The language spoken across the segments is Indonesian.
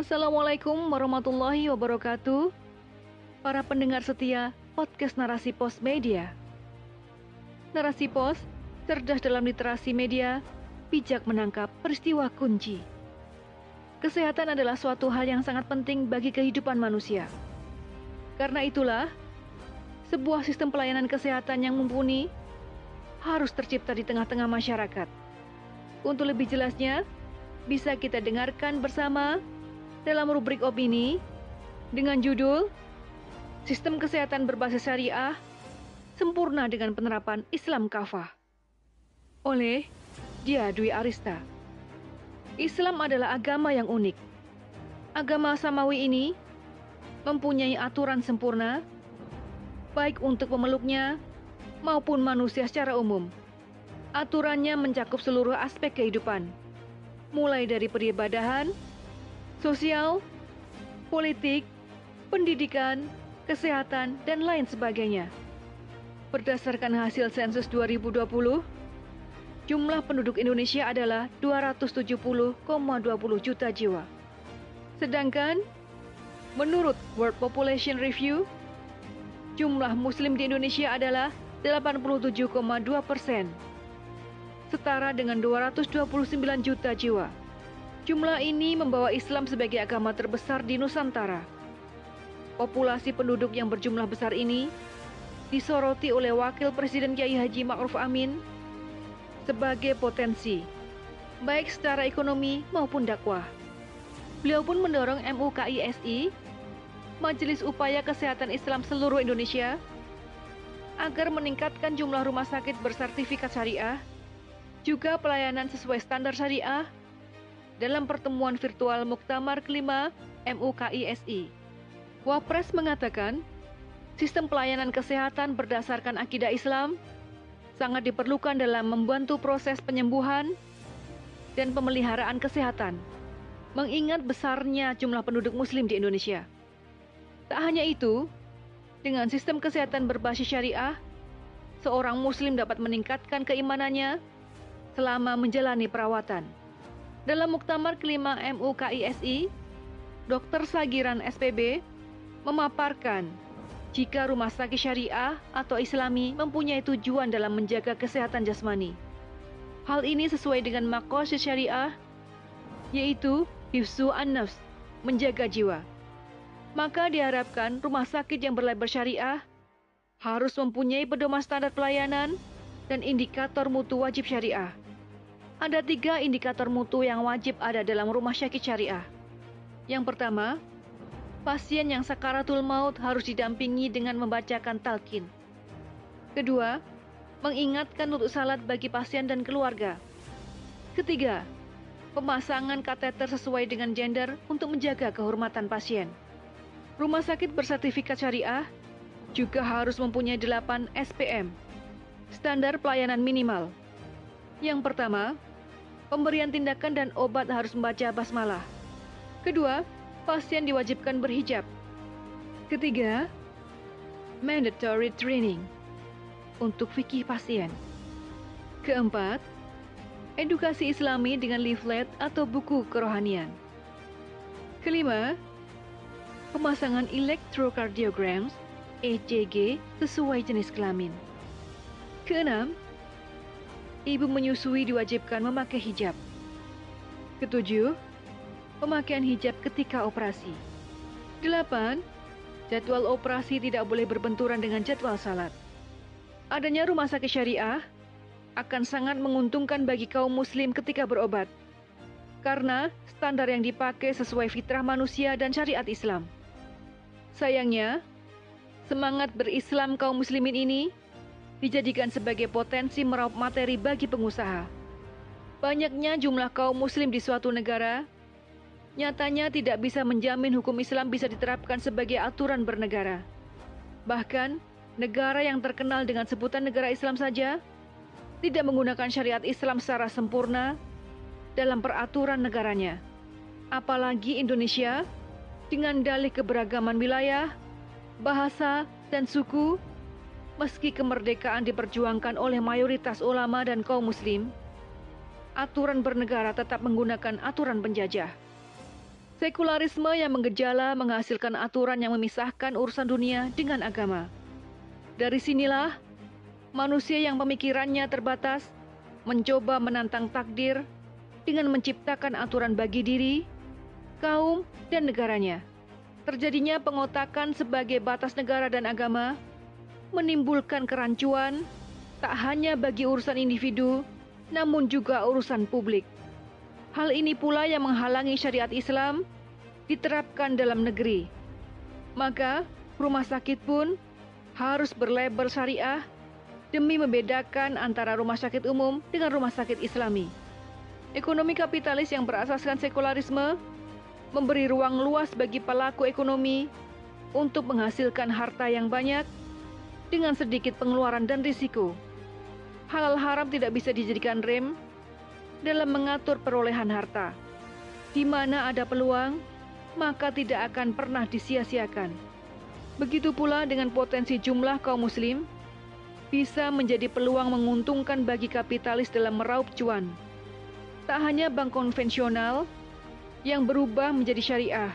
Assalamualaikum warahmatullahi wabarakatuh. Para pendengar setia podcast Narasi Pos Media. Narasi Pos cerdas dalam literasi media, bijak menangkap peristiwa kunci. Kesehatan adalah suatu hal yang sangat penting bagi kehidupan manusia. Karena itulah, sebuah sistem pelayanan kesehatan yang mumpuni harus tercipta di tengah-tengah masyarakat. Untuk lebih jelasnya, bisa kita dengarkan bersama dalam rubrik opini dengan judul Sistem Kesehatan Berbasis Syariah Sempurna dengan Penerapan Islam Kafah oleh Dia Dwi Arista. Islam adalah agama yang unik. Agama Samawi ini mempunyai aturan sempurna baik untuk pemeluknya maupun manusia secara umum. Aturannya mencakup seluruh aspek kehidupan, mulai dari peribadahan, sosial, politik, pendidikan, kesehatan, dan lain sebagainya. Berdasarkan hasil sensus 2020, jumlah penduduk Indonesia adalah 270,20 juta jiwa. Sedangkan, menurut World Population Review, jumlah muslim di Indonesia adalah 87,2 persen, setara dengan 229 juta jiwa. Jumlah ini membawa Islam sebagai agama terbesar di Nusantara. Populasi penduduk yang berjumlah besar ini disoroti oleh Wakil Presiden Kiai Haji Ma'ruf Amin sebagai potensi, baik secara ekonomi maupun dakwah. Beliau pun mendorong MUKISI, Majelis Upaya Kesehatan Islam Seluruh Indonesia, agar meningkatkan jumlah rumah sakit bersertifikat syariah, juga pelayanan sesuai standar syariah dalam pertemuan virtual Muktamar kelima MUKISI. Wapres mengatakan, sistem pelayanan kesehatan berdasarkan akidah Islam sangat diperlukan dalam membantu proses penyembuhan dan pemeliharaan kesehatan, mengingat besarnya jumlah penduduk muslim di Indonesia. Tak hanya itu, dengan sistem kesehatan berbasis syariah, seorang muslim dapat meningkatkan keimanannya selama menjalani perawatan. Dalam muktamar kelima MUKISI, Dr. Sagiran SPB memaparkan jika rumah sakit syariah atau islami mempunyai tujuan dalam menjaga kesehatan jasmani. Hal ini sesuai dengan makosid syariah, yaitu hifzu an-nafs, menjaga jiwa. Maka diharapkan rumah sakit yang berlabel syariah harus mempunyai pedoman standar pelayanan dan indikator mutu wajib syariah. Ada tiga indikator mutu yang wajib ada dalam rumah sakit syariah. Yang pertama, pasien yang sakaratul maut harus didampingi dengan membacakan talqin. Kedua, mengingatkan untuk salat bagi pasien dan keluarga. Ketiga, pemasangan kateter sesuai dengan gender untuk menjaga kehormatan pasien. Rumah sakit bersertifikat syariah juga harus mempunyai 8 SPM, standar pelayanan minimal. Yang pertama, pemberian tindakan dan obat harus membaca basmalah. Kedua, pasien diwajibkan berhijab. Ketiga, mandatory training untuk fikih pasien. Keempat, edukasi islami dengan leaflet atau buku kerohanian. Kelima, pemasangan electrocardiograms ECG sesuai jenis kelamin. Keenam, ibu menyusui diwajibkan memakai hijab. Ketujuh, pemakaian hijab ketika operasi. Delapan, jadwal operasi tidak boleh berbenturan dengan jadwal salat. Adanya rumah sakit syariah akan sangat menguntungkan bagi kaum muslim ketika berobat. Karena standar yang dipakai sesuai fitrah manusia dan syariat Islam. Sayangnya, semangat berislam kaum muslimin ini dijadikan sebagai potensi meraup materi bagi pengusaha. Banyaknya jumlah kaum muslim di suatu negara nyatanya tidak bisa menjamin hukum Islam bisa diterapkan sebagai aturan bernegara. Bahkan, negara yang terkenal dengan sebutan negara Islam saja tidak menggunakan syariat Islam secara sempurna dalam peraturan negaranya. Apalagi Indonesia dengan dalih keberagaman wilayah, bahasa, dan suku, meski kemerdekaan diperjuangkan oleh mayoritas ulama dan kaum muslim, aturan bernegara tetap menggunakan aturan penjajah. Sekularisme yang menggejala menghasilkan aturan yang memisahkan urusan dunia dengan agama. Dari sinilah manusia yang pemikirannya terbatas mencoba menantang takdir dengan menciptakan aturan bagi diri, kaum, dan negaranya. Terjadinya pengotakan sebagai batas negara dan agama menimbulkan kerancuan tak hanya bagi urusan individu, namun juga urusan publik. Hal ini pula yang menghalangi syariat Islam diterapkan dalam negeri. Maka, rumah sakit pun harus berlabel syariah demi membedakan antara rumah sakit umum dengan rumah sakit islami. Ekonomi kapitalis yang berasaskan sekularisme memberi ruang luas bagi pelaku ekonomi untuk menghasilkan harta yang banyak dengan sedikit pengeluaran dan risiko. Halal haram tidak bisa dijadikan rem dalam mengatur perolehan harta. Di mana ada peluang, maka tidak akan pernah disia-siakan. Begitu pula dengan potensi jumlah kaum muslim bisa menjadi peluang menguntungkan bagi kapitalis dalam meraup cuan. Tak hanya bank konvensional yang berubah menjadi syariah,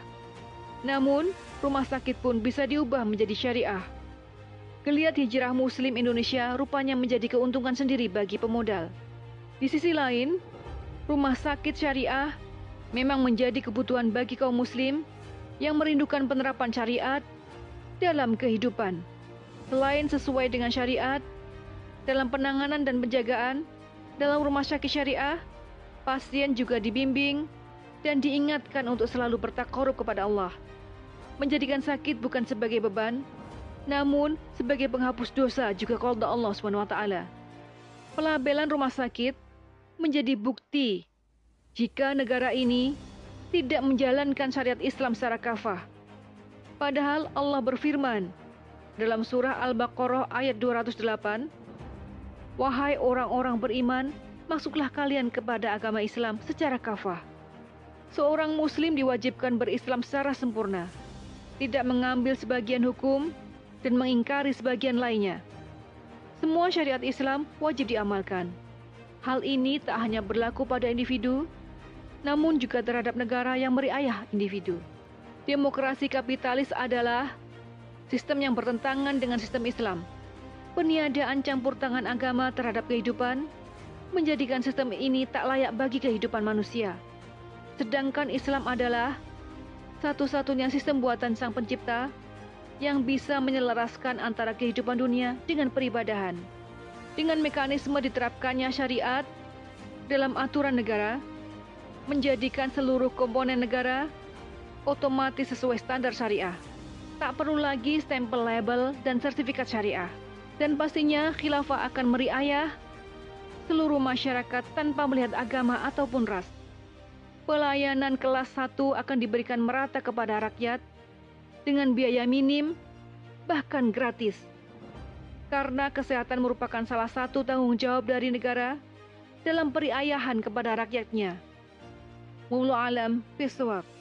namun rumah sakit pun bisa diubah menjadi syariah. Geliat hijrah muslim Indonesia rupanya menjadi keuntungan sendiri bagi pemodal. Di sisi lain, rumah sakit syariah memang menjadi kebutuhan bagi kaum muslim yang merindukan penerapan syariat dalam kehidupan. Selain sesuai dengan syariat, dalam penanganan dan penjagaan dalam rumah sakit syariah, pasien juga dibimbing dan diingatkan untuk selalu bertakarub kepada Allah. Menjadikan sakit bukan sebagai beban, namun sebagai penghapus dosa juga kalau Allah SWT. Pelabelan rumah sakit menjadi bukti jika negara ini tidak menjalankan syariat Islam secara kafah. Padahal Allah berfirman dalam surah Al-Baqarah ayat 208, Wahai orang-orang beriman, masuklah kalian kepada agama Islam secara kafah. Seorang muslim diwajibkan berislam secara sempurna, tidak mengambil sebagian hukum dan mengingkari sebagian lainnya. Semua syariat Islam wajib diamalkan. Hal ini tak hanya berlaku pada individu, namun juga terhadap negara yang meriayah individu. Demokrasi kapitalis adalah sistem yang bertentangan dengan sistem Islam. Peniadaan campur tangan agama terhadap kehidupan menjadikan sistem ini tak layak bagi kehidupan manusia. Sedangkan Islam adalah satu-satunya sistem buatan Sang Pencipta yang bisa menyelaraskan antara kehidupan dunia dengan peribadahan dengan mekanisme diterapkannya syariat dalam aturan negara, menjadikan seluruh komponen negara otomatis sesuai standar syariah. Tak perlu lagi stempel label dan sertifikat syariah. Dan pastinya khilafah akan meriayah seluruh masyarakat tanpa melihat agama ataupun ras. Pelayanan kelas 1 akan diberikan merata kepada rakyat dengan biaya minim, bahkan gratis karena kesehatan merupakan salah satu tanggung jawab dari negara dalam periayahan kepada rakyatnya. Mulu alam, biswab.